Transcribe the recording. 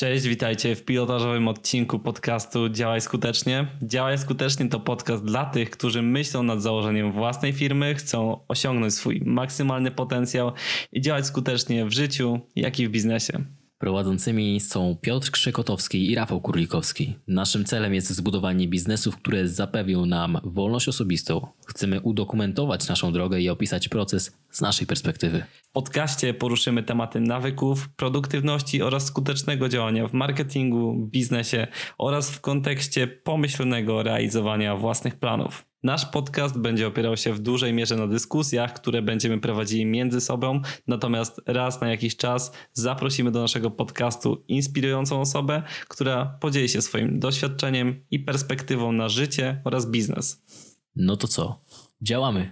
Cześć, witajcie w pilotażowym odcinku podcastu Działaj Skutecznie. Działaj Skutecznie to podcast dla tych, którzy myślą nad założeniem własnej firmy, chcą osiągnąć swój maksymalny potencjał i działać skutecznie w życiu, jak i w biznesie. Prowadzącymi są Piotr Krzekotowski i Rafał Kurlikowski. Naszym celem jest zbudowanie biznesów, które zapewnią nam wolność osobistą. Chcemy udokumentować naszą drogę i opisać proces z naszej perspektywy. W podcaście poruszymy tematy nawyków, produktywności oraz skutecznego działania w marketingu, biznesie oraz w kontekście pomyślnego realizowania własnych planów. Nasz podcast będzie opierał się w dużej mierze na dyskusjach, które będziemy prowadzili między sobą, natomiast raz na jakiś czas zaprosimy do naszego podcastu inspirującą osobę, która podzieli się swoim doświadczeniem i perspektywą na życie oraz biznes. No to co? Działamy!